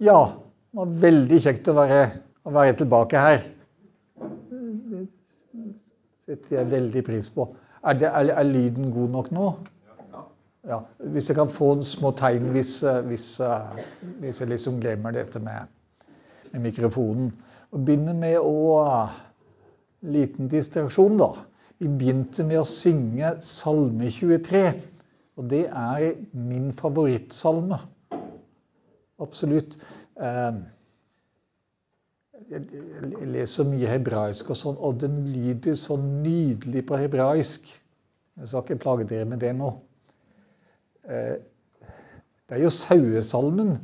Ja, det var veldig kjekt å være, å være tilbake her. Det setter jeg veldig pris på. Er, det, er, er lyden god nok nå? Ja. Hvis jeg kan få en små tegn hvis, hvis, hvis jeg liksom glemmer dette med, med mikrofonen. Og begynner med å Liten distraksjon, da. Vi begynte med å synge Salme 23. Og det er min favorittsalme. Absolutt. Eh, jeg leser mye hebraisk, og sånn, og den lyder så nydelig på hebraisk. Jeg skal ikke plage dere med det nå. Eh, det er jo sauesalmen.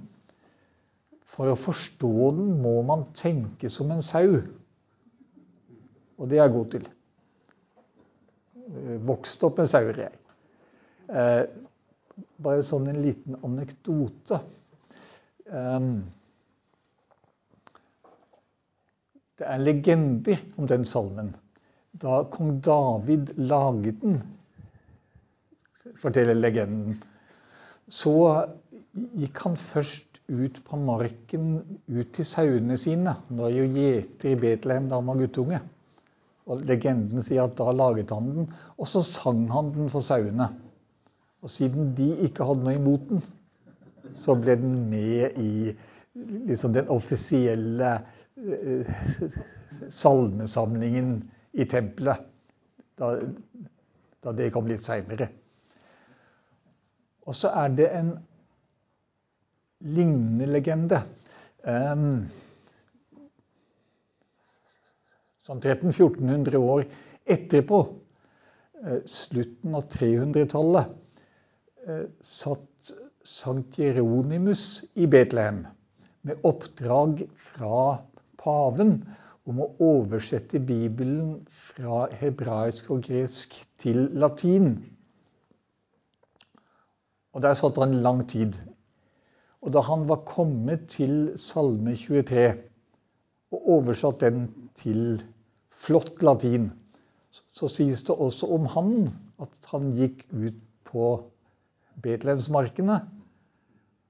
For å forstå den må man tenke som en sau. Og det er jeg god til. Vokste opp med sauer, jeg. Bare sånn en liten anekdote. Ehm, det er legender om den salmen. Da kong David laget den, forteller legenden, så gikk han først ut på marken, ut til sauene sine. Han var jo gjeter i Betlehem da han var guttunge. Og Legenden sier at da laget han den, og så sang han den for sauene. Og siden de ikke hadde noe imot den, så ble den med i liksom den offisielle uh, salmesamlingen i tempelet. Da, da det kom litt seinere. Og så er det en lignende legende. Um, sånn 1300-1400 år etterpå, uh, slutten av 300-tallet, uh, satt Sankt Jeronimus i Betlehem med oppdrag fra paven om å oversette Bibelen fra hebraisk og gresk til latin. Og Der satt han lang tid. Og da han var kommet til Salme 23 og oversatt den til flott latin, så sies det også om han at han gikk ut på Betlehemsmarkene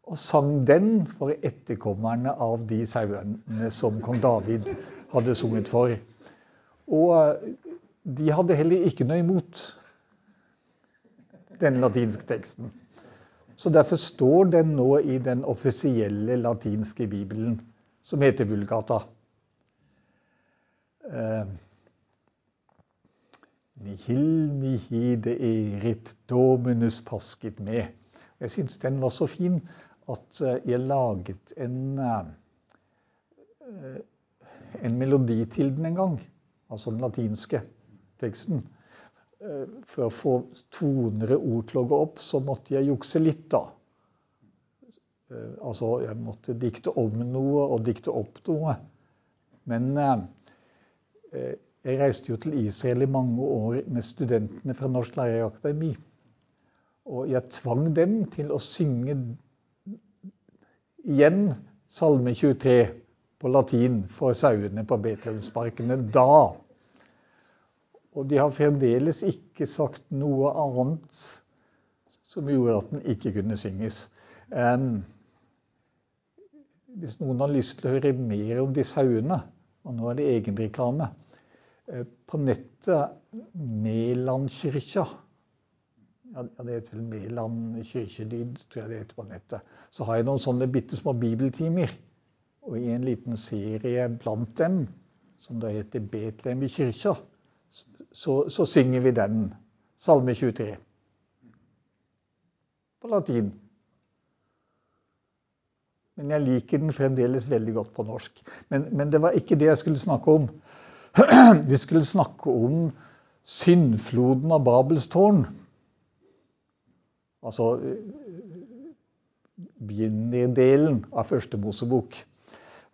og sang den for etterkommerne av de sauene som kong David hadde sunget for. Og eh, de hadde heller ikke noe imot den latinske teksten. Så derfor står den nå i den offisielle latinske bibelen, som heter Vulgata. Eh, Nihil mihi de erit dominus pasket med. Jeg syns den var så fin at eh, jeg laget en, eh, en melodi til den en gang. Altså den latinske teksten. Eh, for å få toner og ord til å gå opp, så måtte jeg jukse litt, da. Altså, jeg måtte dikte om noe og dikte opp noe. Men jeg reiste jo til Israel i mange år med studentene fra Norsk Lærerakademi. Og jeg tvang dem til å synge igjen Salme 23 på latin for sauene på Betlehemsparkene da. Og de har fremdeles ikke sagt noe annet som gjorde at den ikke kunne synges. Um, hvis noen har lyst til å høre mer om de sauene, og nå er det egenreklame uh, På nettet Melandkyrkja ja, det heter vel Mæland kirkelyd, tror jeg det heter på nettet. Så har jeg noen sånne bitte små bibeltimer. Og i en liten serie blant dem, som da heter Betlehem i kyrkja, så, så synger vi den. Salme 23. På latin. Men jeg liker den fremdeles veldig godt på norsk. Men, men det var ikke det jeg skulle snakke om. Vi skulle snakke om syndfloden av Babels tårn. Altså begynnerdelen av første Mosebok.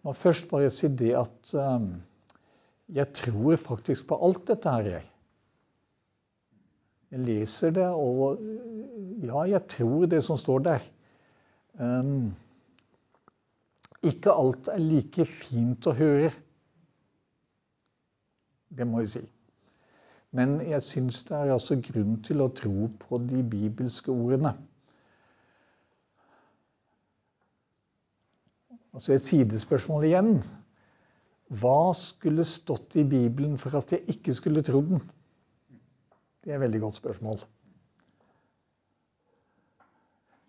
må først bare si det at um, jeg tror faktisk på alt dette her, jeg. Jeg leser det, og ja, jeg tror det som står der. Um, ikke alt er like fint å høre. Det må jeg si. Men jeg syns det er altså grunn til å tro på de bibelske ordene. Altså et sidespørsmål igjen. Hva skulle stått i Bibelen for at jeg ikke skulle trodd den? Det er et veldig godt spørsmål.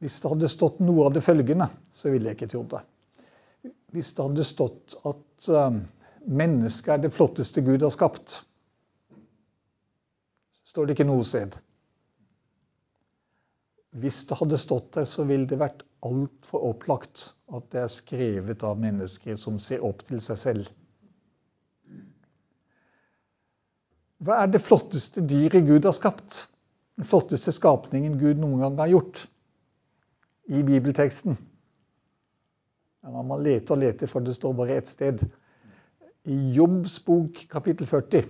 Hvis det hadde stått noe av det følgende, så ville jeg ikke trodd det. Hvis det hadde stått at uh, mennesket er det flotteste Gud har skapt, står det ikke noe sted. Hvis det hadde stått der, så ville det vært altfor opplagt at det er skrevet av mennesker som ser opp til seg selv. Hva er det flotteste dyret Gud har skapt? Den flotteste skapningen Gud noen gang har gjort? I bibelteksten. Man må lete og lete, for det står bare ett sted. I Jobbs bok kapittel 40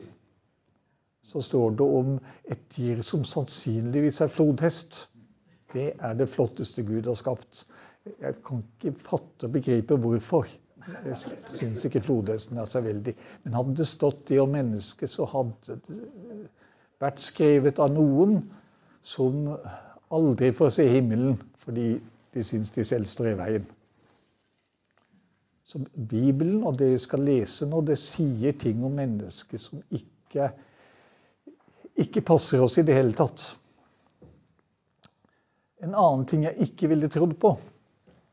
så står det om et dyr som sannsynligvis er flodhest. Det er det flotteste Gud har skapt. Jeg kan ikke fatte og begripe hvorfor. Jeg syns ikke flodhesten er så veldig. Men hadde det stått det om mennesket, så hadde det vært skrevet av noen som aldri får se himmelen fordi de syns de selv står i veien. Så Bibelen og det vi skal lese nå, det sier ting om mennesket som ikke, ikke passer oss i det hele tatt. En annen ting jeg ikke ville trodd på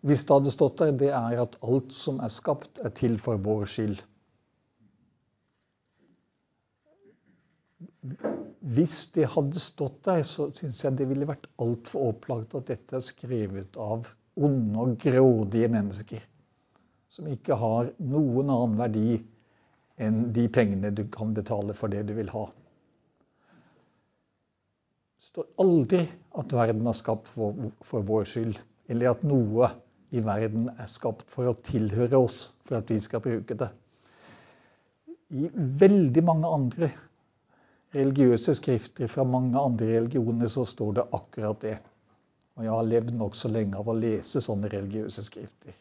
hvis det hadde stått der, det er at alt som er skapt, er til for vår skyld. Hvis det hadde stått der, så syns jeg det ville vært altfor opplagt at dette er skrevet av onde og grådige mennesker. Som ikke har noen annen verdi enn de pengene du kan betale for det du vil ha står aldri at verden er skapt for, for, vår skyld, eller at noe i verden er skapt for å tilhøre oss, for at vi skal bruke det. I veldig mange andre religiøse skrifter fra mange andre religioner så står det akkurat det. Og jeg har levd nokså lenge av å lese sånne religiøse skrifter.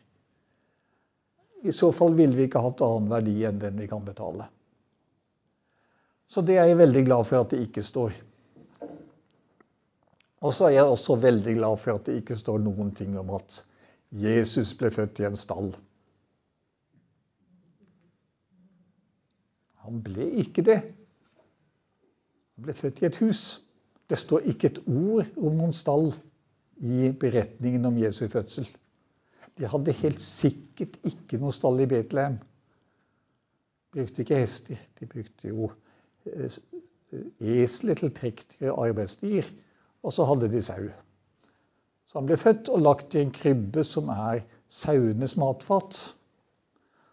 I så fall ville vi ikke hatt annen verdi enn den vi kan betale. Så det er jeg veldig glad for at det ikke står. Og så er jeg også veldig glad for at det ikke står noen ting om at Jesus ble født i en stall. Han ble ikke det. Han ble født i et hus. Det står ikke et ord om noen stall i beretningen om Jesu fødsel. De hadde helt sikkert ikke noe stall i Betlehem. De brukte ikke hester. De brukte jo eh, esler til prektige arbeidsdyr. Og så hadde de sau. Så han ble født og lagt i en krybbe som er sauenes matfat.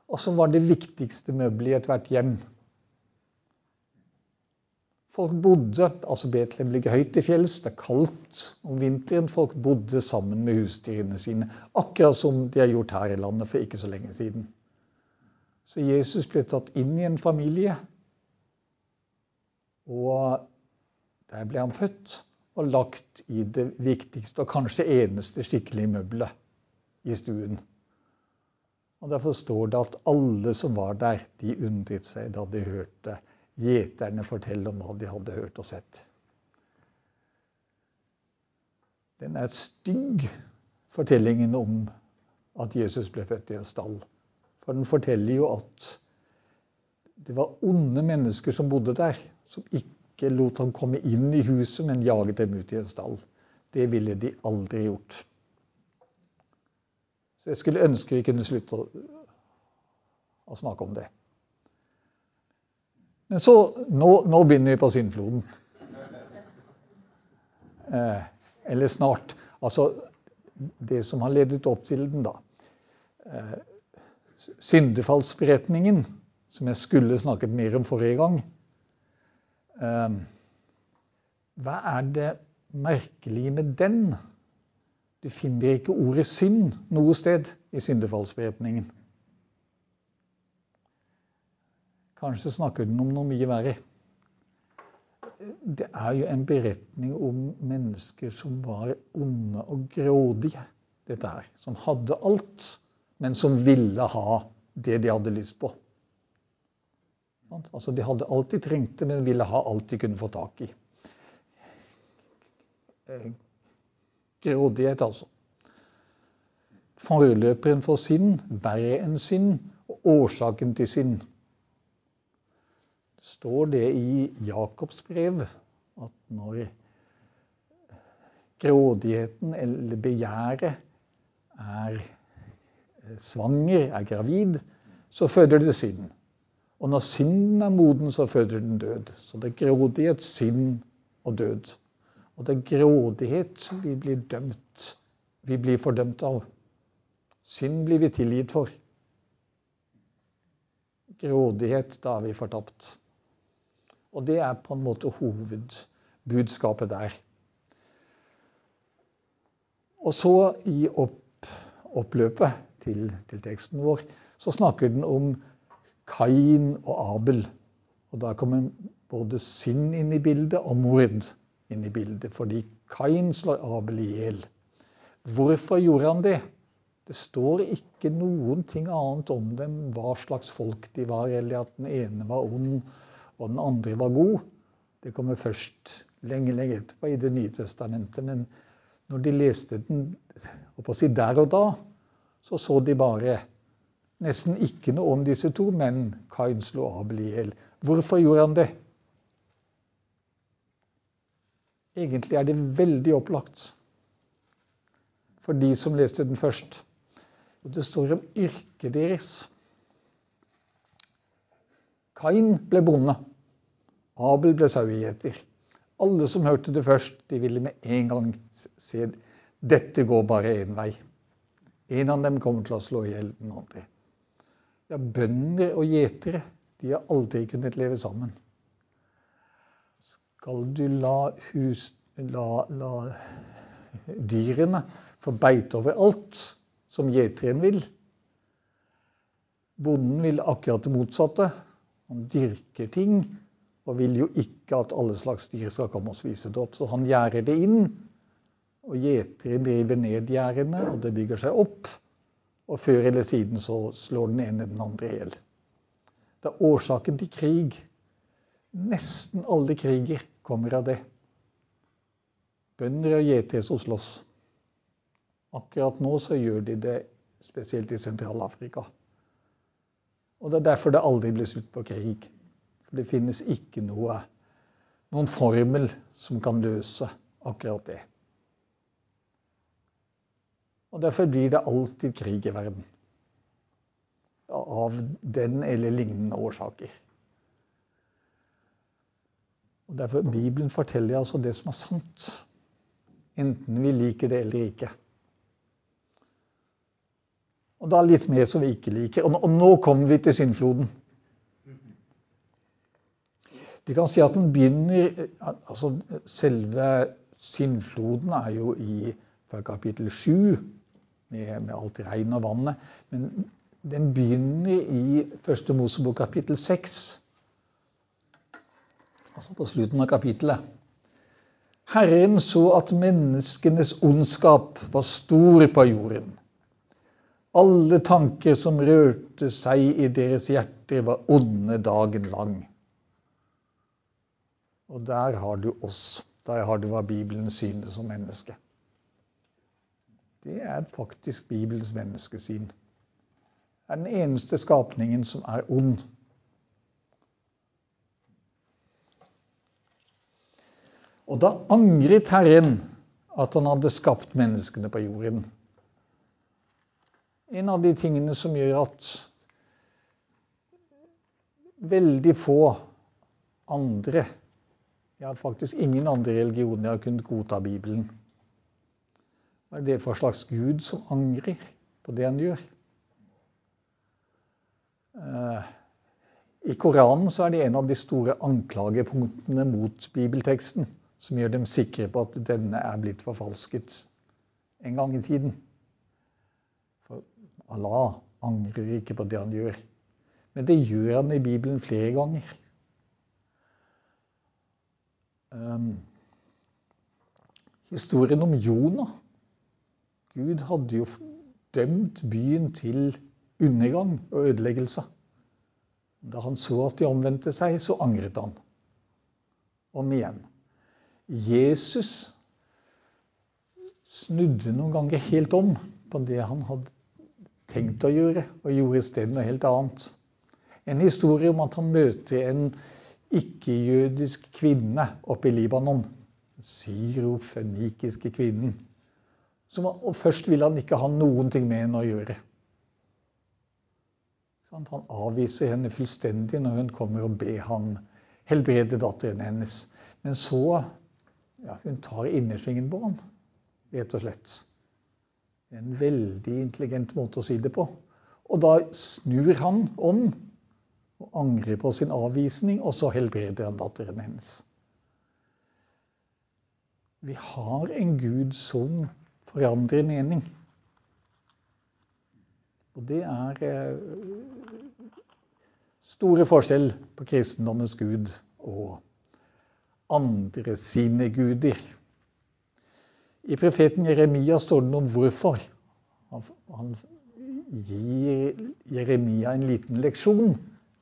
Og som var det viktigste møbelet i ethvert hjem. Folk bodde, altså Betlehem ligger høyt i fjells, det er kaldt om vinteren. Folk bodde sammen med husdyrene sine, akkurat som de har gjort her i landet for ikke så lenge siden. Så Jesus ble tatt inn i en familie, og der ble han født og lagt i det viktigste og kanskje eneste skikkelige møbelet i stuen. Og Derfor står det at alle som var der, de undret seg da de hørte gjeterne fortelle om hva de hadde hørt og sett. Den er stygg, fortellingen om at Jesus ble født i en stall. For den forteller jo at det var onde mennesker som bodde der, som ikke ikke lot ham komme inn i huset, men jaget dem ut i en stall. Det ville de aldri gjort. Så jeg skulle ønske vi kunne slutte å, snakke om det. Men så Nå, nå begynner vi på syndfloden. Eh, eller snart. Altså det som har ledet opp til den, da. Eh, syndefallsberetningen, som jeg skulle snakket mer om forrige gang, hva er det merkelige med den? Du finner ikke ordet synd noe sted i syndefallsberetningen. Kanskje snakker den om noe mye verre. Det er jo en beretning om mennesker som var onde og grådige. dette her, Som hadde alt, men som ville ha det de hadde lyst på. Altså De hadde alt de trengte, men ville ha alt de kunne få tak i. Eh, grådighet, altså. forløperen for sinn, verre enn sinn, og årsaken til sinn. Står det i Jakobs brev at når grådigheten eller begjæret er svanger, er gravid, så føder det synd. Og når synden er moden, så føder den død. Så det er grådighet, synd og død. Og det er grådighet vi blir dømt. Vi blir fordømt av. Synd blir vi tilgitt for. Grådighet, da er vi fortapt. Og det er på en måte hovedbudskapet der. Og så i opp, oppløpet til, til, teksten vår så snakker den om Kain og Abel. Og da kommer både synd inn i bildet og mord inn i bildet. Fordi Kain slår Abel i hjel. Hvorfor gjorde han det? Det står ikke noen ting annet om dem, hva slags folk de var, eller at den ene var ond og den andre var god. Det kommer først lenge lenge etterpå i Det nye testamentet. Men når de leste den si der og da, så så de bare nesten ikke noe om disse to, men Kain slo Abel i hjel. Hvorfor gjorde han det? Egentlig er det veldig opplagt for de som leste den først. Det står om yrket deres. Kain ble bonde. Abel ble sauegjeter. Alle som hørte det først, de ville med en gang se dette går bare én vei. En av dem kommer til å slå i hjel den andre. Ja, Bønder og gjetere de har aldri kunnet leve sammen. Skal du la, hus, la, la dyrene få beite over alt, som gjeteren vil. Bonden vil akkurat det motsatte. Han dyrker ting og vil jo ikke at alle slags dyr skal komme og spise det opp. Så han gjerder det inn. Og gjeteren driver ned gjerdene, og det bygger seg opp. Og før eller siden så slår den ene den andre i hjel. Det er årsaken til krig. Nesten alle kriger kommer av det. Bønder og gjetere som slåss. Akkurat nå så gjør de det spesielt i Sentral-Afrika. Og Det er derfor det aldri blir slutt på krig. For det finnes ikke noe, noen formel som kan løse akkurat det. Og Derfor blir det alltid krig i verden. Av den eller lignende årsaker. Og Derfor Bibelen forteller altså det som er sant. Enten vi liker det eller ikke. Og da litt mer som vi ikke liker. Og nå kommer vi til syndfloden. De kan si at den begynner altså Selve syndfloden er jo i fra kapittel 7, med, med alt regn og vannet. Men den begynner i første Mosebok kapittel 6. Altså på slutten av kapittelet. Herren så at menneskenes ondskap var stor på jorden alle tanker som rørte seg i deres hjerter, var onde dagen lang. Og der har du oss. Der har du hva Bibelen synes som menneske. Det er faktisk Bibelens menneskesyn. Det er den eneste skapningen som er ond. Og da angret Herren at han hadde skapt menneskene på jorden. En av de tingene som gjør at veldig få andre Ja, faktisk ingen andre religioner har kunnet godta Bibelen. Hva er det for slags Gud som angrer på det han gjør? Eh, I Koranen er det en av de store anklagepunktene mot bibelteksten som gjør dem sikre på at denne er blitt forfalsket en gang i tiden. For Allah angrer ikke på det han gjør. Men det gjør han i Bibelen flere ganger. Um, historien om Jonah Gud hadde jo dømt byen til undergang og ødeleggelse. Da han så at de omvendte seg, så angret han. Om igjen. Jesus snudde noen ganger helt om på det han hadde tenkt å gjøre, og gjorde i stedet noe helt annet. En historie om at han møter en ikke-jødisk kvinne oppe i Libanon. Syrofenikiske kvinnen. Som, og først ville han ikke ha noen ting med henne å gjøre. Han avviser henne fullstendig når hun kommer og ber ham helbrede datteren hennes. Men så ja, hun tar innersvingen på ham, rett og slett. Det er En veldig intelligent måte å si det på. Og da snur han om og angrer på sin avvisning, og så helbreder han datteren hennes. Vi har en Gud som forandrer mening. Og det er eh, store forskjell på kristendommens gud og andre sine guder. I profeten Jeremia står det noe om hvorfor. Han gir Jeremia en liten leksjon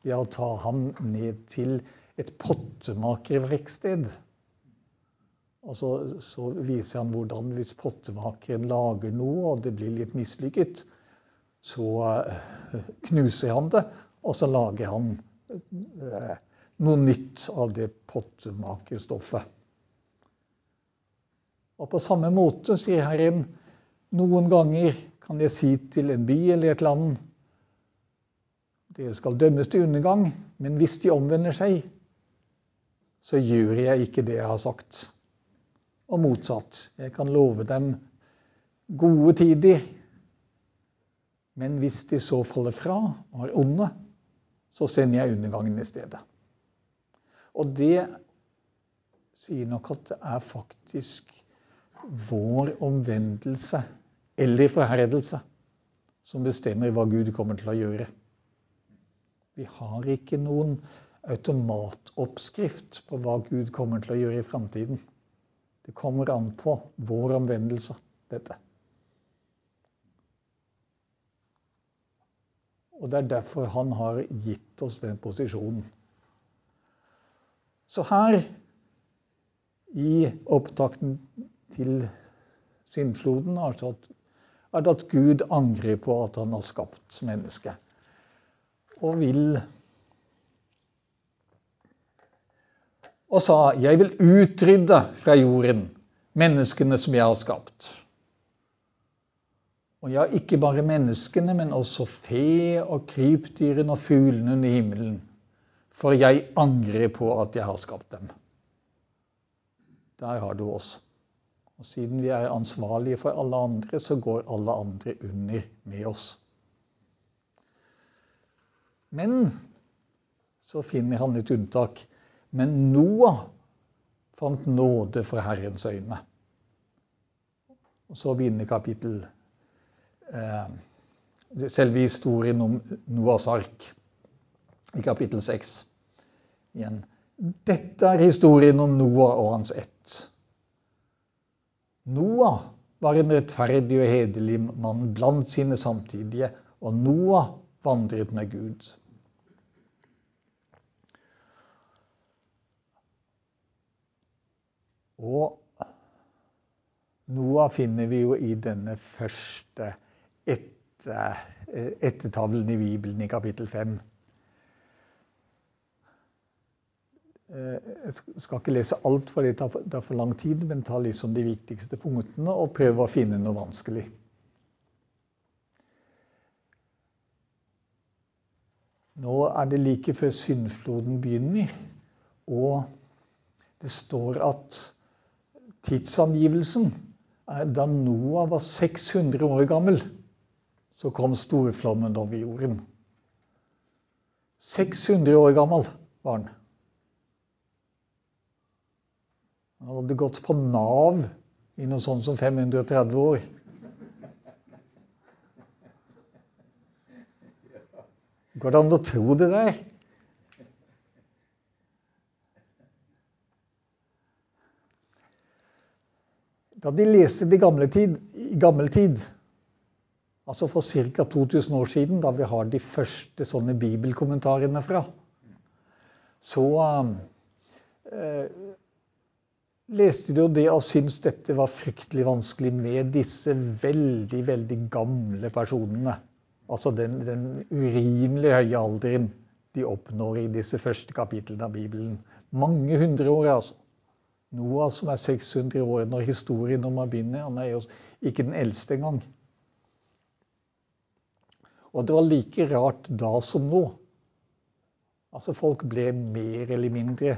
ved å ta ham ned til et pottemakerverksted. Og så, så, viser han hvordan hvis pottemakeren lager noe, og det blir litt mislykket, så eh, knuser han det, og så lager han eh, noe nytt av det pottemakerstoffet. Og på samme måte, sier Herren, noen ganger kan jeg si til en by eller et land dere skal dømmes til undergang, men hvis de omvender seg, så gjør jeg ikke det jeg har sagt. Og motsatt. Jeg kan love dem gode tider, men hvis de så faller fra og er onde, så sender jeg undergangen i stedet. Og det sier nok at det er faktisk vår omvendelse eller forherdelse som bestemmer hva Gud kommer til å gjøre. Vi har ikke noen automatoppskrift på hva Gud kommer til å gjøre i framtiden. Det kommer an på vår omvendelse, dette. Og det er derfor han har gitt oss den posisjonen. Så her, i opptakten til syndfloden, er det at Gud angrer på at han har skapt mennesket. Og vil Og sa, 'Jeg vil utrydde fra jorden menneskene som jeg har skapt'. Og ja, ikke bare menneskene, men også fe og krypdyrene og fuglene under himmelen. For jeg angrer på at jeg har skapt dem. Der har du oss. Og siden vi er ansvarlige for alle andre, så går alle andre under med oss. Men så finner han et unntak. Men Noah fant nåde for Herrens øyne. Og så begynner kapittel Eh, selve historien om Noahs ark i kapittel 6. Igjen. Dette er historien om Noah og hans ett. Noah var en rettferdig og hederlig mann blant sine samtidige, og Noah vandret med Gud. Og Noah finner vi jo i denne første etter, ettertavlen i Bibelen i kapittel 5. Eh, jeg skal ikke lese alt, for det tar for lang tid, men ta liksom de viktigste punktene og prøve å finne noe vanskelig. Nå er det like før syndfloden begynner, og det står at tidsangivelsen er da Noah var 600 år gammel så kom storflommen over jorden. 600 år gammel var han. Han hadde gått på Nav i noe sånt som 530 år. Går det an å tro det der? Da de leste det i gammel tid, Altså for ca. 2000 år siden, da vi har de første sånne bibelkommentarene fra, så eh, leste de jo det og syntes dette var fryktelig vanskelig med disse veldig, veldig gamle personene. Altså den, den urimelig høye alderen de oppnår i disse første kapitlene av Bibelen. Mange hundre år, altså. Noah som er 600 år når historien om begynner. Han er jo ikke den eldste engang. Og det var like rart da som nå. Altså Folk ble mer eller mindre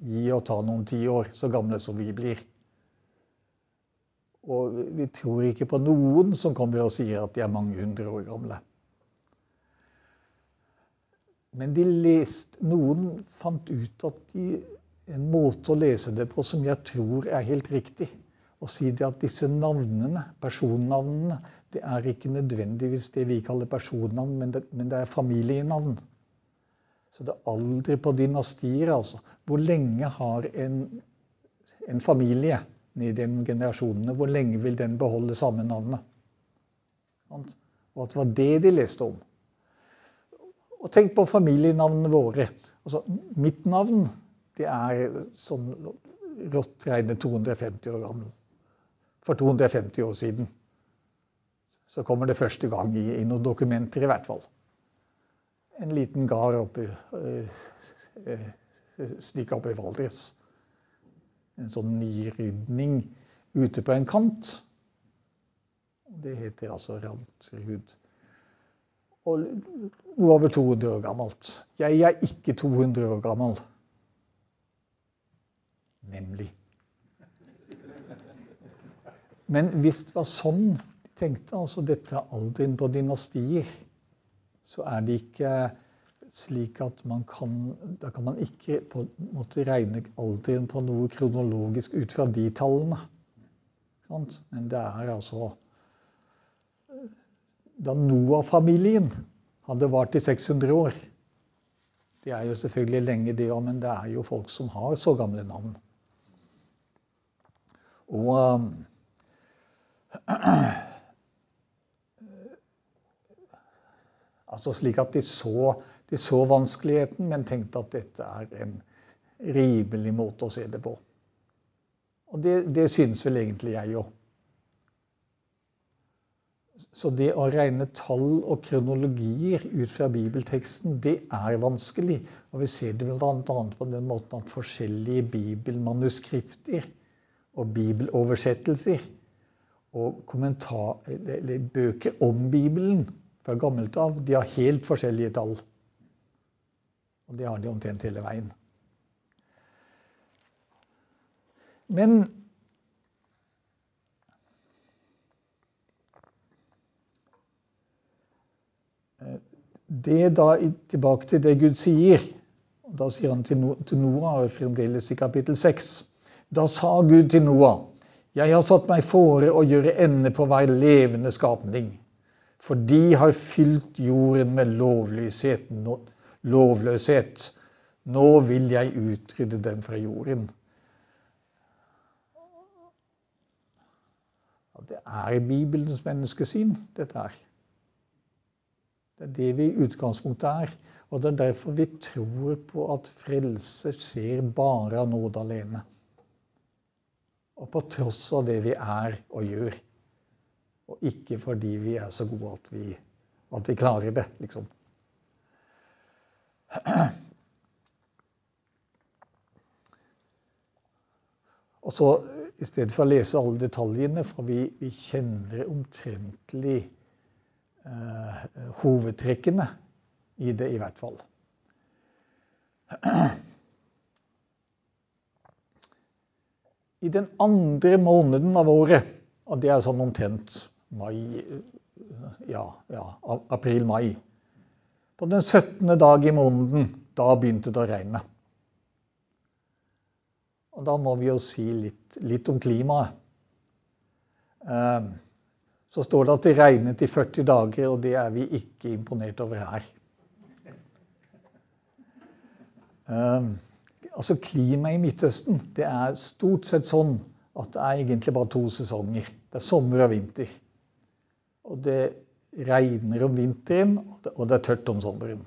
gi og ta noen tiår, så gamle som vi blir. Og vi tror ikke på noen som kommer og sier at de er mange hundre år gamle. Men de leste, noen fant ut at de, en måte å lese det på som jeg tror er helt riktig, å si det at disse navnene, personnavnene, det er ikke nødvendigvis det vi kaller personnavn, men det, men det er familienavn. Så det er aldri på dynastier, altså. Hvor lenge har en, en familie i gjennom generasjonene, hvor lenge vil den beholde samme navnet? Og at det var det de leste om. Og tenk på familienavnene våre. Altså, mitt navn det er sånn rått regnet 250 år gammel. For 250 år siden. Så kommer det første gang i, i noen dokumenter, i hvert fall en liten gard oppi slik oppe i Valdres. En sånn nyrydning ute på en kant. Det heter altså Randsrud. Og noe over 200 år gammelt. Jeg er ikke 200 år gammel. Nemlig. Men hvis det var sånn de tenkte, altså dette alderen på dynastier så er det ikke slik at man kan Da kan man ikke på en måte regne alderen på noe kronologisk ut fra de tallene. Men det er altså Da Noah-familien hadde vart i 600 år Det er jo selvfølgelig lenge, det òg, men det er jo folk som har så gamle navn. Og Altså slik at de så, de så vanskeligheten, men tenkte at dette er en rimelig måte å se det på. Og det, det synes vel egentlig jeg òg. Så det å regne tall og kronologier ut fra bibelteksten, det er vanskelig. Og vi ser det bl.a. på den måten at forskjellige bibelmanuskripter og bibeloversettelser og eller bøker om Bibelen fra gammelt av, de har helt forskjellige tall. Og det har de omtrent hele veien. Men det da tilbake til det Gud sier. Da sier han til Noah, fremdeles i kapittel 6. Da sa Gud til Noah, jeg har satt meg fore å gjøre ende på hver levende skapning for de har fylt jorden med lovløshet. lovløshet. Nå vil jeg utrydde dem fra jorden. Det er Bibelens menneskesyn, dette her. Det er det vi i utgangspunktet er. Og det er derfor vi tror på at frelse skjer bare av nåde alene. Og på tross av det vi er og gjør. Og ikke fordi vi er så gode at vi, at vi klarer det, liksom. Og så i stedet for å lese alle detaljene, for vi, vi kjenner omtrentlig eh, hovedtrekkene i det, i hvert fall. I den andre måneden av året, og det er sånn omtrent mai Ja, ja april-mai. På den 17. dag i måneden, da begynte det å regne. Og da må vi jo si litt, litt om klimaet. Ehm, så står det at det regnet i 40 dager, og det er vi ikke imponert over her. Altså Klimaet i Midtøsten det er stort sett sånn at det er egentlig bare to sesonger. Det er sommer og vinter. Og det regner om vinteren, og det er tørt om sommeren.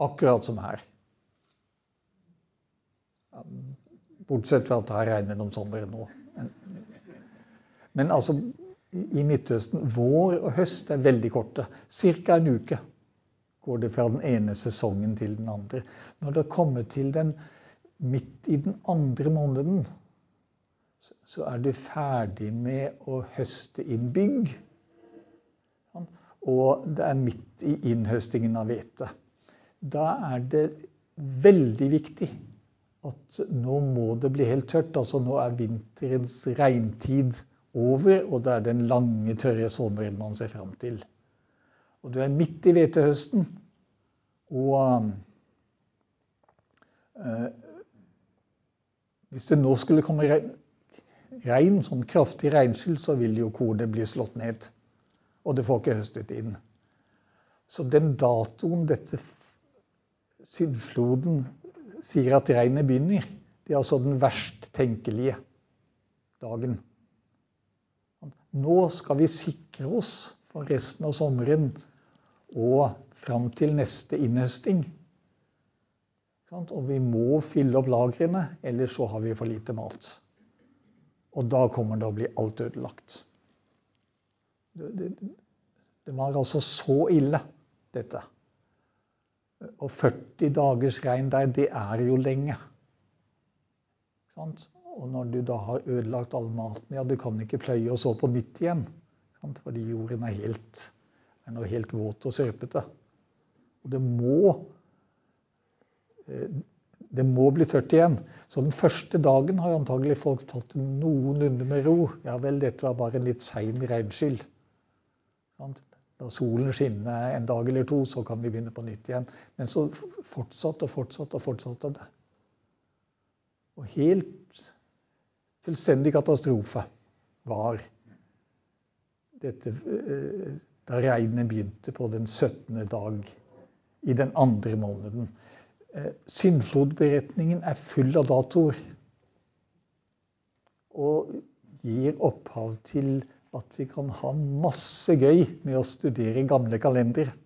Akkurat som her. Bortsett fra at det regner noen sommeren nå. Men altså, i Midtøsten vår og høst er veldig korte. Ca. en uke går det fra den ene sesongen til den andre. Når det kommer til den midt i den andre måneden, så er du ferdig med å høste inn bygg. Og det er midt i innhøstingen av hvete. Da er det veldig viktig at nå må det bli helt tørt. Altså nå er vinterens regntid over, og det er den lange, tørre sommeren man ser fram til. Og du er midt i hvetehøsten. Og eh, hvis det nå skulle komme regn, sånn kraftig regnskyll, så vil jo kornet bli slått ned. Og det får ikke høstet inn. Så den datoen dette syndfloden sier at regnet begynner. Det er altså den verst tenkelige dagen. Nå skal vi sikre oss for resten av sommeren og fram til neste innhøsting. Og vi må fylle opp lagrene, ellers så har vi for lite mat. Og da kommer det å bli alt ødelagt. Det, var altså så ille, dette. Og 40 dagers regn der, det er jo lenge. Og når du da har ødelagt all maten, ja, du kan ikke pløye og så på nytt igjen. Fordi jorden er, helt, er nå helt våt og sørpete. Og det må eh, det må bli tørt igjen. Så den første dagen har antagelig folk tatt noenlunde med ro. Ja vel, dette var bare en litt sein regnskyll. La solen skinne en dag eller to, så kan vi begynne på nytt igjen. Men så fortsatte og fortsatte og fortsatte det. Og helt fullstendig katastrofe var dette eh, da regnet begynte på den 17. dag i den andre måneden. Eh, syndflodberetningen er full av datoer. Og gir opphav til at vi kan ha masse gøy med å studere gamle kalendere.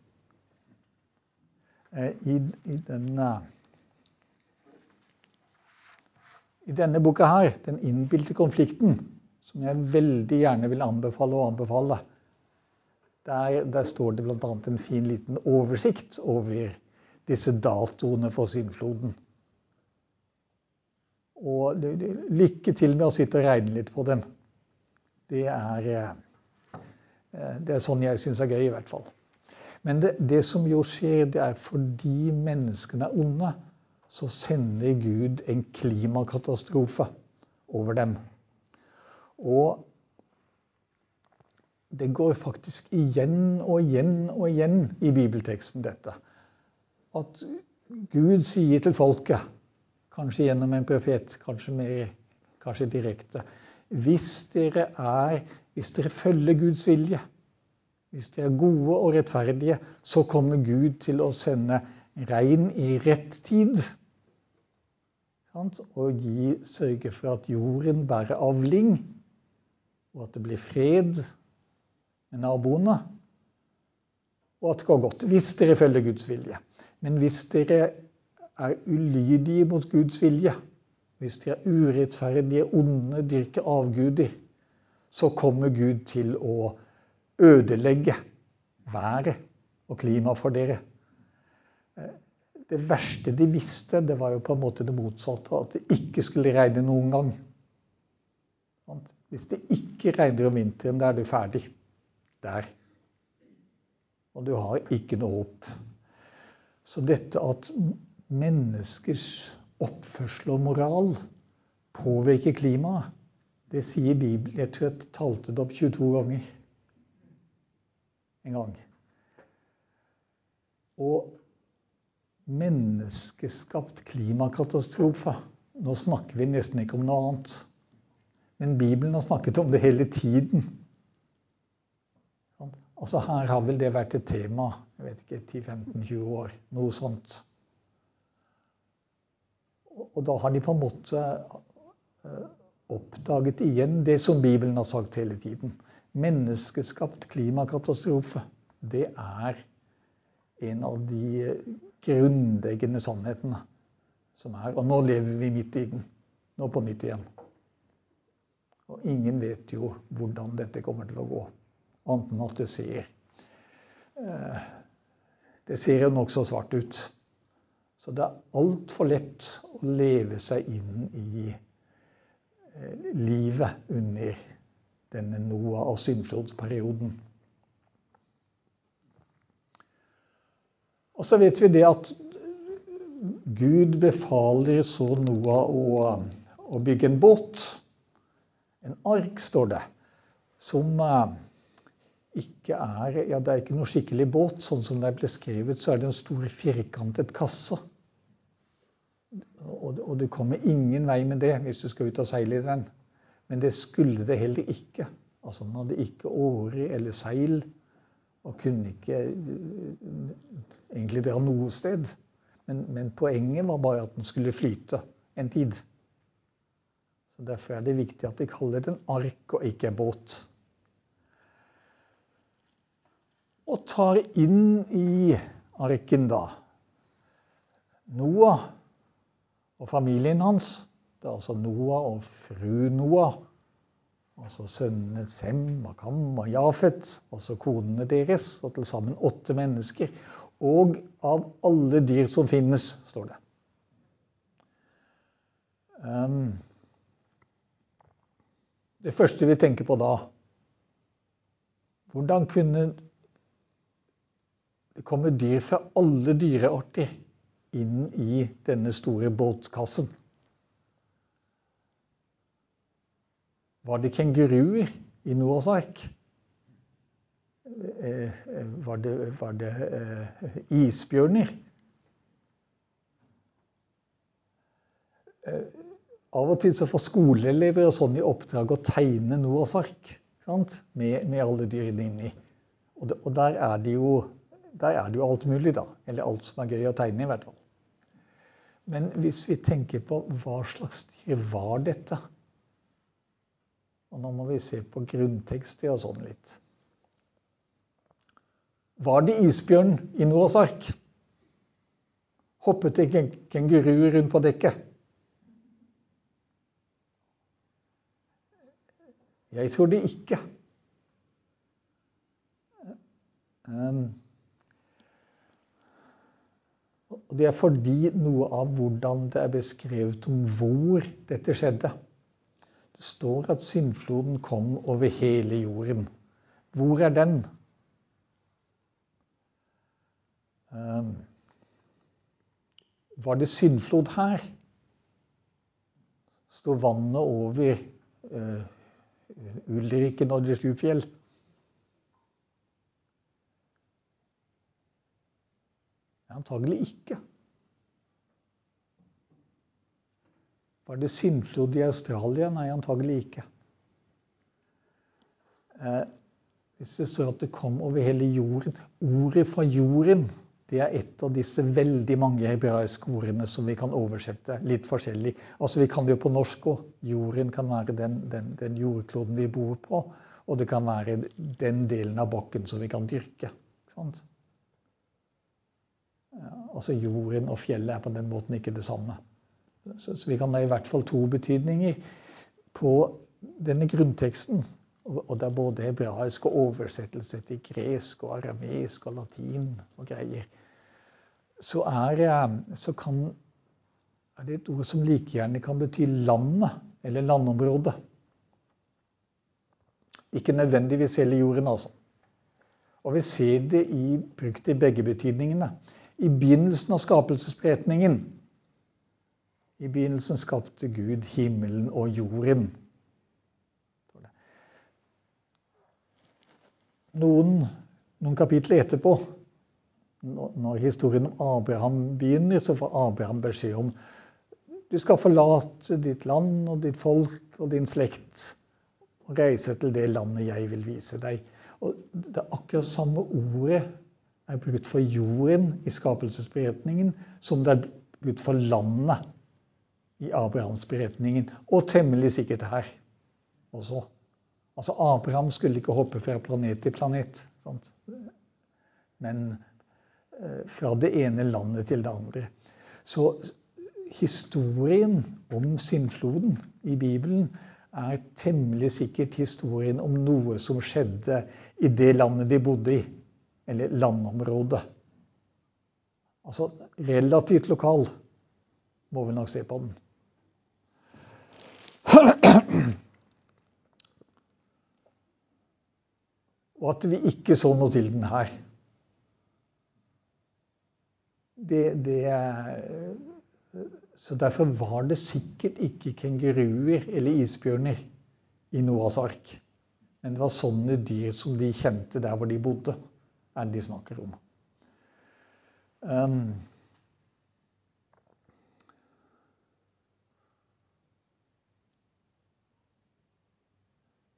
Eh, I, i, denne, I denne boka her, 'Den innbilte konflikten', som jeg veldig gjerne vil anbefale å anbefale, der, der står det bl.a. en fin liten oversikt over disse datoene for syndfloden. Og lykke til med å sitte og regne litt på dem. Det er, eh, det er sånn jeg syns er gøy, i hvert fall. Men det, det, som jo skjer, det er fordi menneskene er onde, så sender Gud en klimakatastrofe over dem. Og det går faktisk igjen og igjen og igjen i bibelteksten, dette. At Gud sier til folket, kanskje gjennom en profet, kanskje, mer, kanskje direkte hvis dere er Hvis dere følger Guds vilje, hvis dere er gode og rettferdige, så kommer Gud til å sende regn i rett tid. Og gi, sørge for at jorden bærer avling, og at det blir fred naboene. Og at det går godt. Hvis dere følger Guds vilje. Men hvis dere er ulydige mot Guds vilje, hvis de er urettferdige, onde, dyrker avguder, så kommer Gud til å ødelegge været og klimaet for dere. Det verste de visste, det var jo på en måte det motsatte. At det ikke skulle regne noen gang. Hvis det ikke regner om vinteren, da er du ferdig. Der. Og du har ikke noe håp. Så dette at menneskers oppførsel og moral påvirker klimaet. Det sier Bibelen. Jeg tror jeg talte det opp 22 ganger en gang. Og menneskeskapt klimakatastrofe Nå snakker vi nesten ikke om noe annet. Men Bibelen har snakket om det hele tiden. Altså Her har vel det vært et tema jeg vet ikke, 10-15-20 år. Noe sånt. Og da har de på en måte eh, oppdaget igjen det som Bibelen har sagt hele tiden. Menneskeskapt klimakatastrofe. Det er en av de grunnleggende sannhetene som er. Og nå lever vi midt i den. nå på nytt igjen. Og ingen vet jo hvordan dette kommer til å gå, annet enn at det ser eh, Det ser jo nokså svart ut. Så det er altfor lett å leve seg inn i eh, livet under denne Noah- og syndflodsperioden. Og så vet vi det at Gud befaler så Noah å, å bygge en båt. En ark, står det, som eh, ikke er Ja, det er ikke noe skikkelig båt. Sånn som det er beskrevet, så er det en stor firkantet kasse. Og, og du kommer ingen vei med det hvis du skal ut og seile i den. Men det skulle det heller ikke. Altså Den hadde ikke årer eller seil og kunne ikke egentlig dra noe sted. Men, men poenget var bare at den skulle flyte en tid. Så Derfor er det viktig at de kaller det en ark og ikke en båt. Og tar inn i arken da Noah og familien hans. Det er altså Noah og fru Noah. Altså sønnene Sem, Makam og Jafet. Altså konene deres. Og til sammen åtte mennesker. Og av alle dyr som finnes, står det. Um, det første vi tenker på da Hvordan kunne det kommer dyr fra alle dyrearter inn i denne store båtkassen? Var det kenguruer i Noas ark? Eh, var det, var det uh, isbjørner? Av og til så får skoleelever og sånn i oppdrag å tegne Noas ark med, med, alle dyrene inni. Og, det, og der, er det jo, der er det jo alt mulig, da. Eller alt som er gøy å tegne, i hvert fall. Men hvis vi tenker på hva slags dyr var dette Og nå må vi se på grunntekster og sånn litt. Var det isbjørn i Noahs ark? Hoppet det kenguruer rundt på dekket? Jeg tror det ikke. Um, og det er fordi noe av hvordan det er beskrevet om hvor dette skjedde. Det står at syndfloden kom over hele jorden. Hvor er den? Um, var det syndflod her? Sto vannet over uh, Ulriken og de sju fjell. Antagelig ikke. Var det syndflod i Australia? Nei, antagelig ikke. Eh, hvis det står at det kom over hele jorden Ordet fra jorden det er et av disse veldig mange hebraiske ordene som vi kan oversette litt forskjellig. Altså Vi kan det jo på norsk òg. Jorden kan være den, den, den, jordkloden vi bor på. Og det kan være den delen av bakken som vi kan dyrke. Ja, altså Jorden og fjellet er på den måten ikke det samme. Så, så vi kan ha i hvert fall to betydninger på denne grunnteksten. Og det er både hebraisk og oversettelse til gresk og aramesk og latin og greier. Så er, eh, så kan, er det et ord som like gjerne kan bety landet eller landområdet. Ikke nødvendigvis hele jorden, altså. Og vi ser det i, brukt i begge betydningene. I begynnelsen av skapelsesberetningen I begynnelsen skapte Gud himmelen og jorden. noen, noen kapitler etterpå, når historien om Abraham begynner, så får Abraham beskjed om du skal forlate ditt land og ditt folk og din slekt og reise til det landet jeg vil vise deg. Og Det er akkurat samme ordet er brukt for jorden i skapelsesberetningen som det er brukt for landet i Abrahamsberetningen. Og temmelig sikkert her også. Altså Abraham skulle ikke hoppe fra planet til planet. Sant? Men eh, fra det ene landet til det andre. Så historien om syndfloden i Bibelen er temmelig sikkert historien om noe som skjedde i det landet de bodde i, eller landområdet. Altså relativt lokal, må vi nok se på den. Og at vi ikke så noe til den her. Det, det så derfor var det sikkert ikke kenguruer eller isbjørner i Noas ark. Men det var sånne dyr som de kjente der hvor de bodde, er det de snakker om. Um,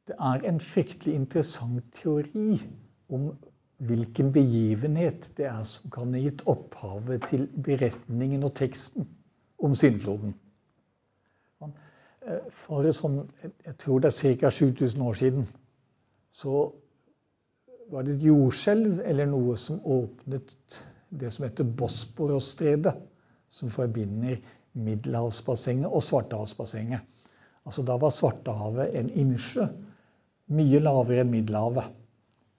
det er en fryktelig interessant teori om hvilken begivenhet det er som kan ha gitt opphavet til beretningen og teksten om syndfloden. Eh, for sånn, jeg tror det er ca. 7000 år siden, så var det et jordskjelv eller noe som åpnet det som heter Bosporosstredet, som forbinder Middelhavsbassenget og Svartehavsbassenget. Altså Da var Svartehavet en innsjø, mye lavere enn Middelhavet.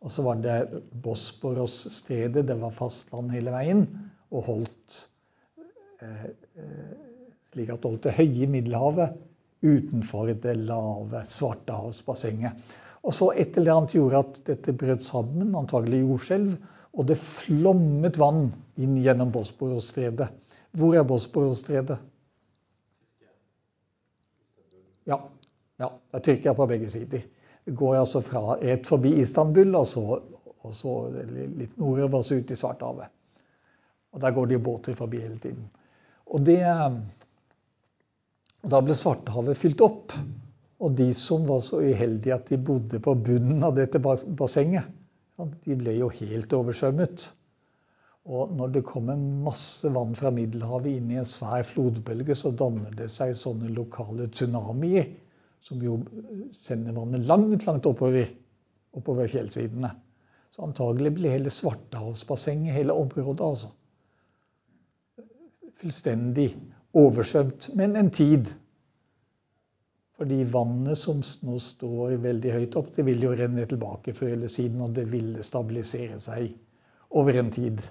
Og så var det Bosporosstredet, det var fastland hele veien, og holdt Eh, eh, slik at det holdt det høye Middelhavet utenfor det lave Svartehavsbassenget. Og så et eller annet gjorde at dette brøt sammen, antagelig jordskjelv, og det flommet vann inn gjennom Bosporosstredet. Hvor er Bosporosstredet? Ja, ja, det er Tyrkia på begge sider. Det går altså fra rett forbi Istanbul og så, og så litt nordover og så ut i Svartehavet. Og der går det jo båter forbi hele tiden. Og det, da ble Svartehavet fylt opp. Og de som var så uheldige at de bodde på bunnen av dette bassenget, de ble jo helt oversvømmet. Og når det kommer masse vann fra Middelhavet inn i en svær flodbølge, så danner det seg sånne lokale tsunamier som jo sender vannet langt, langt oppover, oppover fjellsidene. Så antagelig ble hele Svartehavsbassenget, hele området, altså fullstendig oversvømt. Men en tid. Fordi vannet som nå står veldig høyt opp, det vil jo renne tilbake før eller siden, og det vil stabilisere seg over en tid.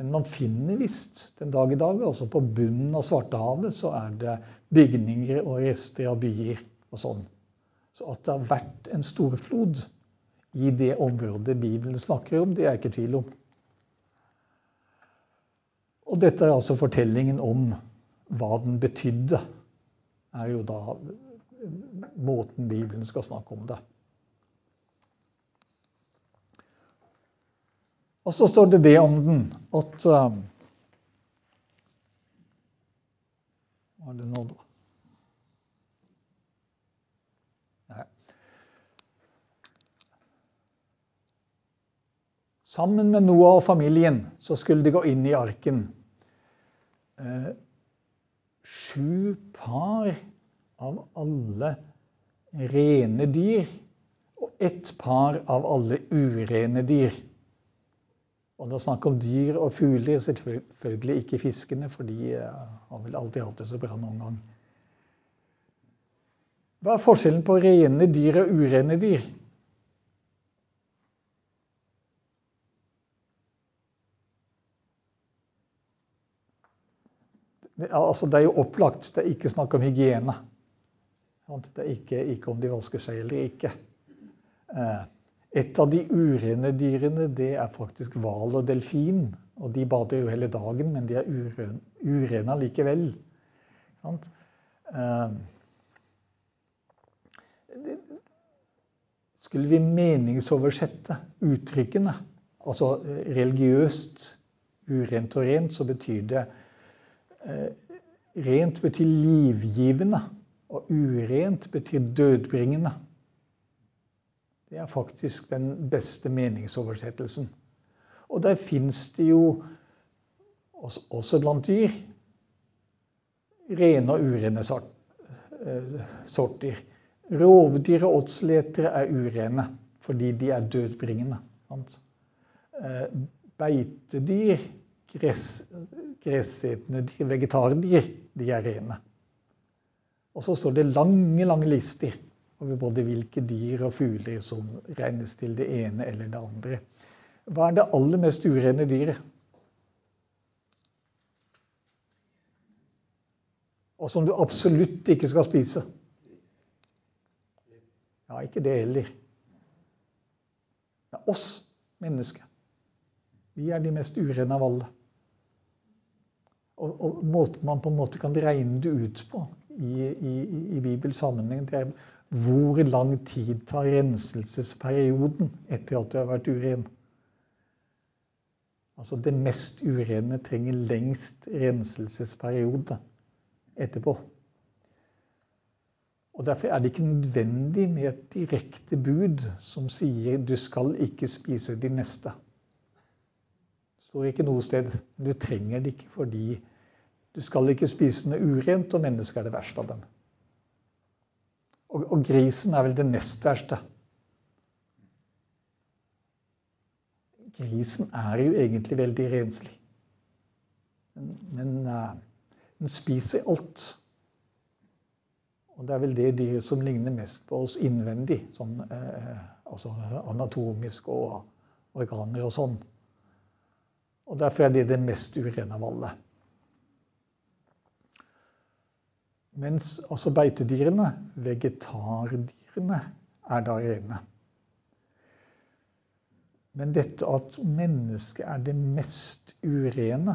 Men man finner visst den dag i dag, altså på bunnen av Svartehavet, så er det bygninger og rester av byer og sånn. Så at det har vært en storflod i det området Bibelen snakker om, det er jeg ikke i tvil om. Og dette er altså fortellingen om hva den betydde. er jo da måten Bibelen skal snakke om det. Og så står det det om den at uh, Hva er det nå, da? Sammen med Noah og familien så skulle de gå inn i arken eh, sju par av alle rene dyr og ett par av alle urene dyr. Og det er snakk om dyr og fugler, selvfølgelig ikke fiskene, for de eh, har vel alltid hatt det så bra noen gang. Hva er forskjellen på rene dyr og urene dyr? Altså, det er jo opplagt. Det er ikke snakk om hygiene. Det er ikke, ikke om de vasker seg eller ikke. Eh, et av de urene dyrene det er faktisk hval og delfin. Og de bader jo hele dagen, men de er urene, urene likevel. Eh, skulle vi meningsoversette uttrykkene, altså religiøst urent og rent, så betyr det Eh, rent betyr livgivende, og urent betyr dødbringende. Det er faktisk den beste meningsoversettelsen. Og der fins det jo også blant dyr rene og urene eh, sorter. Rovdyr og åtsletere er urene fordi de er dødbringende. Sant? beitedyr gress, gressetende dyr, vegetardyr, de er rene. Og så står det lange, lange lister over både hvilke dyr og fugler som regnes til det ene eller det andre. Hva er det aller mest urene dyret? Og som du absolutt ikke skal spise. Ja, ikke det heller. Det er oss mennesker. Vi er de mest urene av alle. Og, og, måten man på en måte kan regne det ut på i, i, i Bibels sammenheng, det er hvor lang tid tar renselsesperioden etter at du har vært uren. Altså det mest urene trenger lengst renselsesperiode etterpå. Og Derfor er det ikke nødvendig med et direkte bud som sier du skal ikke spise de neste. Det står ikke noe sted. Du trenger det ikke fordi du skal ikke spise noe urent, og mennesket er det verste av dem. Og, og grisen er vel det nest verste. Grisen er jo egentlig veldig renslig. Men, men uh, den spiser alt. Og det er vel det dyret som ligner mest på oss innvendig. Sånn, eh, altså anatomisk og organer og sånn. Og derfor er det det mest urene av alle. Mens altså beitedyrene, vegetardyrene, er da rene. Men dette at mennesket er det mest urene,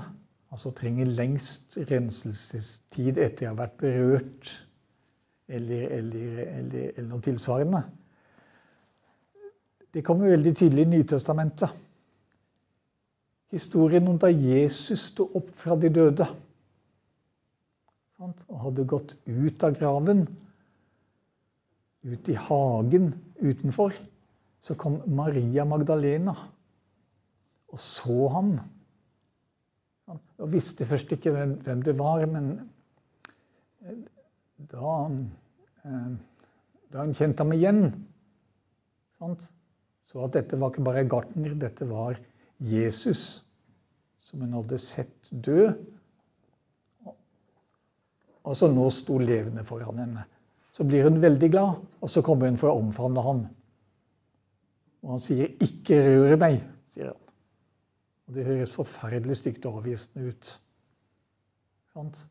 altså trenger lengst renselsestid etter å ha vært berørt eller, eller, eller, eller noe tilsvarende. Det kommer veldig tydelig i Nytestamentet. Historien om da Jesus sto opp fra de døde og hadde gått ut av graven, ut i hagen utenfor, så kom Maria Magdalena og så ham. Og visste først ikke hvem det var, men da, eh, da hun kjente ham igjen? Så at dette var ikke bare gartner, dette var Jesus som hun hadde sett dø. Og som nå sto levende foran henne. Så blir hun veldig glad, og så kommer hun for å omfavne ham. Og han sier 'ikke røre meg', sier han. Og det høres forferdelig stygt og avvisende ut. Sant?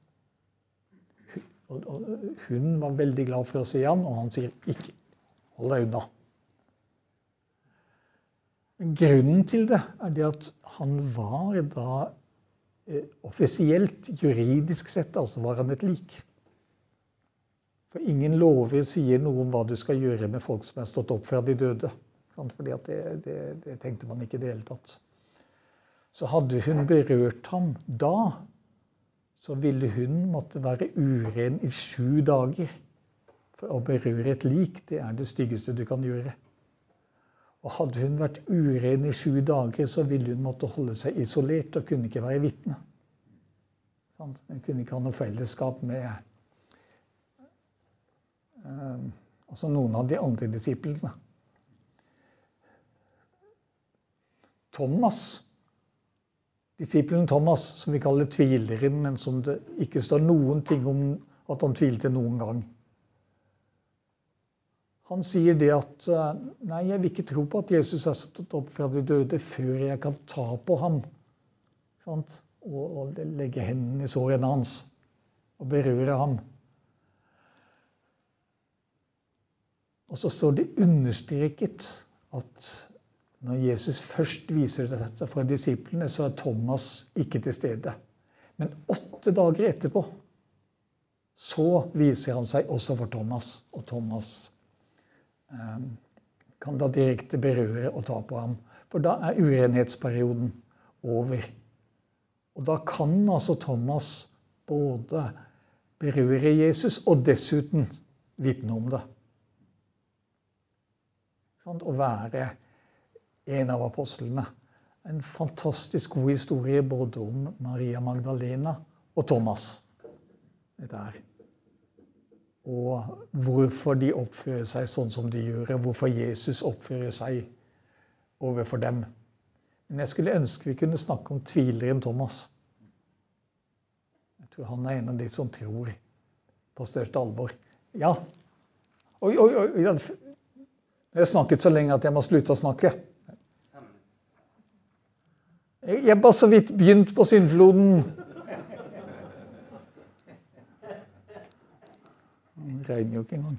Hun var veldig glad for å se han, og han sier 'ikke hold deg unna'. Grunnen til det er det at han var da offisielt, juridisk sett, altså var han et lik. For ingen lover sier noe om hva du skal gjøre med folk som er stått opp fra de døde. Fordi det, det, det, tenkte man ikke i det hele tatt. Så hadde hun berørt ham da, så ville hun måtte være uren i sju dager. For å berøre et lik, det er det styggeste du kan gjøre. Og hadde hun vært uren i sju dager, så ville hun måtte holde seg isolert og kunne ikke være vitne. Hun kunne ikke ha noe fellesskap med altså noen av de andre disiplene. Thomas Disippelen Thomas, som vi kaller tvileren, men som det ikke står noen ting om at han tvilte noen gang. Han sier det at eh, nei, jeg vil ikke tro på at Jesus er stått opp fra de døde før jeg kan ta på ham og, og, legge hendene i sårene hans og berøre ham. Og så står det understreket at når Jesus først viser dette for disiplene, så er Thomas ikke til stede. Men åtte dager etterpå så viser han seg også for Thomas. Og Thomas kan da direkte berøre og ta på ham. For da er urenhetsperioden over. Og da kan altså Thomas både berøre Jesus og dessuten vitne om det. Å være en av apostlene. En fantastisk god historie både om Maria Magdalena og Thomas. Dette her. Og hvorfor de oppfører seg sånn som de gjør, og hvorfor Jesus oppfører seg overfor dem. Men jeg skulle ønske vi kunne snakke om tvileren Thomas. Jeg tror han er en av de som tror på største alvor. Ja. Oi, oi, oi. Jeg har snakket så lenge at jeg må slutte å snakke. Jeg er bare så vidt begynt på syndfloden. Den regner jo ikke engang.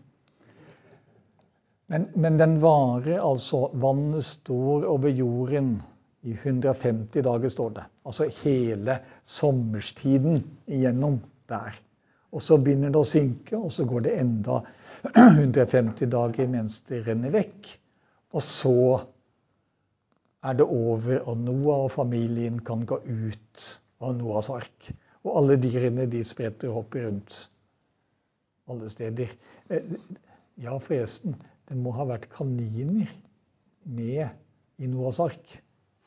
Men, men, den varer altså Vannet står over jorden i 150 dager, står det. Altså hele sommerstiden igjennom der. Og så begynner det å synke, og så går det enda 150 dager mens det renner vekk. Og så er det over, og Noah og familien kan gå ut av Noahs ark. Og alle dyrene de spretter og hopper rundt alle steder. Eh, ja, forresten, det må ha vært kaniner med i Noahs ark.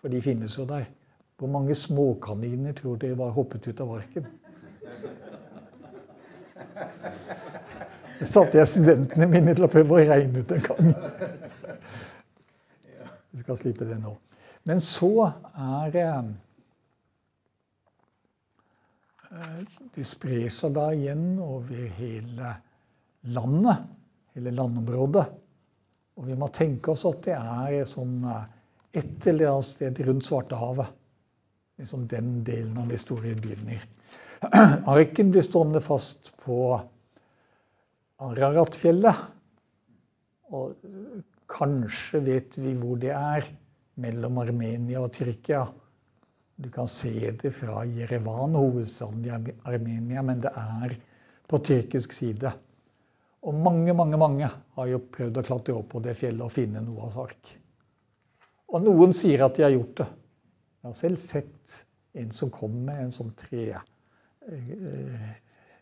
For de finnes jo der. Hvor mange småkaniner tror dere var hoppet ut av arken? Det satte jeg studentene mine til å prøve å regne ut en gang. Vi skal slippe det nå. Men så er eh, De sprer seg da igjen over hele landet, hele landområdet. Og vi må tenke oss at det er sånn eh, et eller annet sted rundt Svartehavet. Liksom den delen av historien begynner. Arken blir stående fast på Araratfjellet. Og kanskje vet vi hvor det er, mellom Armenia og Tyrkia. Du kan se det fra Jerevan, hovedstaden i Armenia, men det er på tyrkisk side. Og mange, mange, mange har jo prøvd å klatre opp på det fjellet og finne Noahs ark. Og noen sier at de har gjort det. Jeg har selv sett en som kom med en sånn tre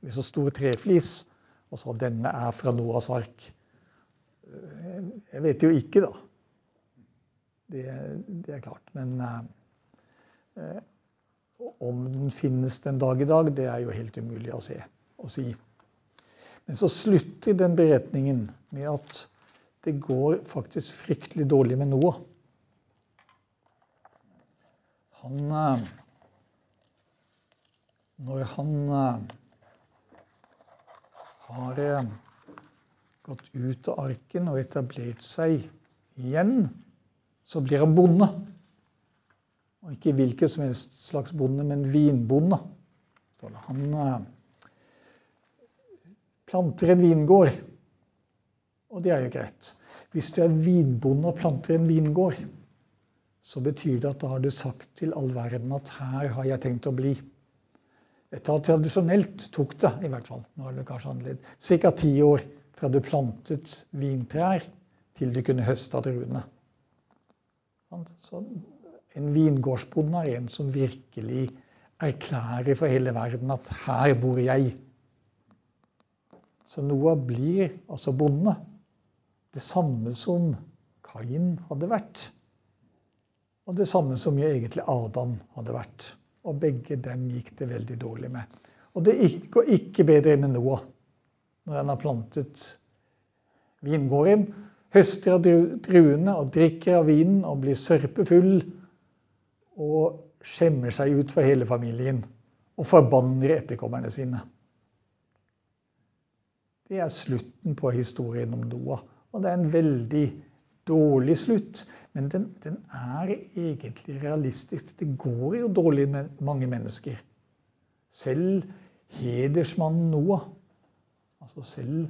med så stor treflis og sa denne er fra Noahs ark. Eh, jeg vet jo ikke, da. Det, det er klart. Men eh, om den finnes den dag i dag, det er jo helt umulig å se og si. Men så slutter den beretningen med at det går faktisk fryktelig dårlig med Noah. Han eh, Når han eh, har eh, gått ut av arken og etablert seg igjen, så blir han bonde. Og ikke hvilken som helst slags bonde, men vinbonde. Han planter en vingård. Og det er jo greit. Hvis du er vinbonde og planter en vingård, så betyr det at da har du sagt til all verden at her har jeg tenkt å bli. Dette har tradisjonelt tok det, i hvert fall. Nå er det kanskje annerledes. Ca. ti år fra du plantet vintrær til du kunne høste av druene. Så en vingårdsbonde er en som virkelig erklærer for hele verden at her bor jeg. Så Noah blir altså bonde. Det samme som Kain hadde vært. Og det samme som jo egentlig Adam hadde vært. Og begge dem gikk det veldig dårlig med. Og det går ikke bedre med Noah når han har plantet vingården. Høster av druene og drikker av vinen og blir sørpefull. Og skjemmer seg ut for hele familien. Og forbanner etterkommerne sine. Det er slutten på historien om Noah. Og det er en veldig dårlig slutt. Men den, den er egentlig realistisk. Det går jo dårlig med mange mennesker. Selv hedersmannen Noah, altså selv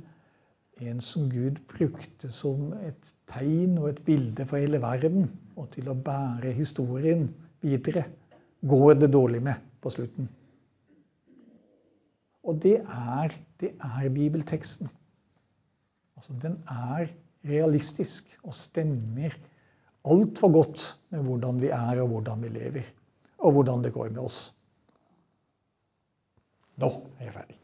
en som Gud brukte som et tegn og et bilde for hele verden, og til å bære historien videre, går det dårlig med på slutten. Og det er, det er bibelteksten. Altså, den er realistisk og stemmer altfor godt med hvordan vi er og hvordan vi lever. Og hvordan det går med oss. Nå er jeg ferdig.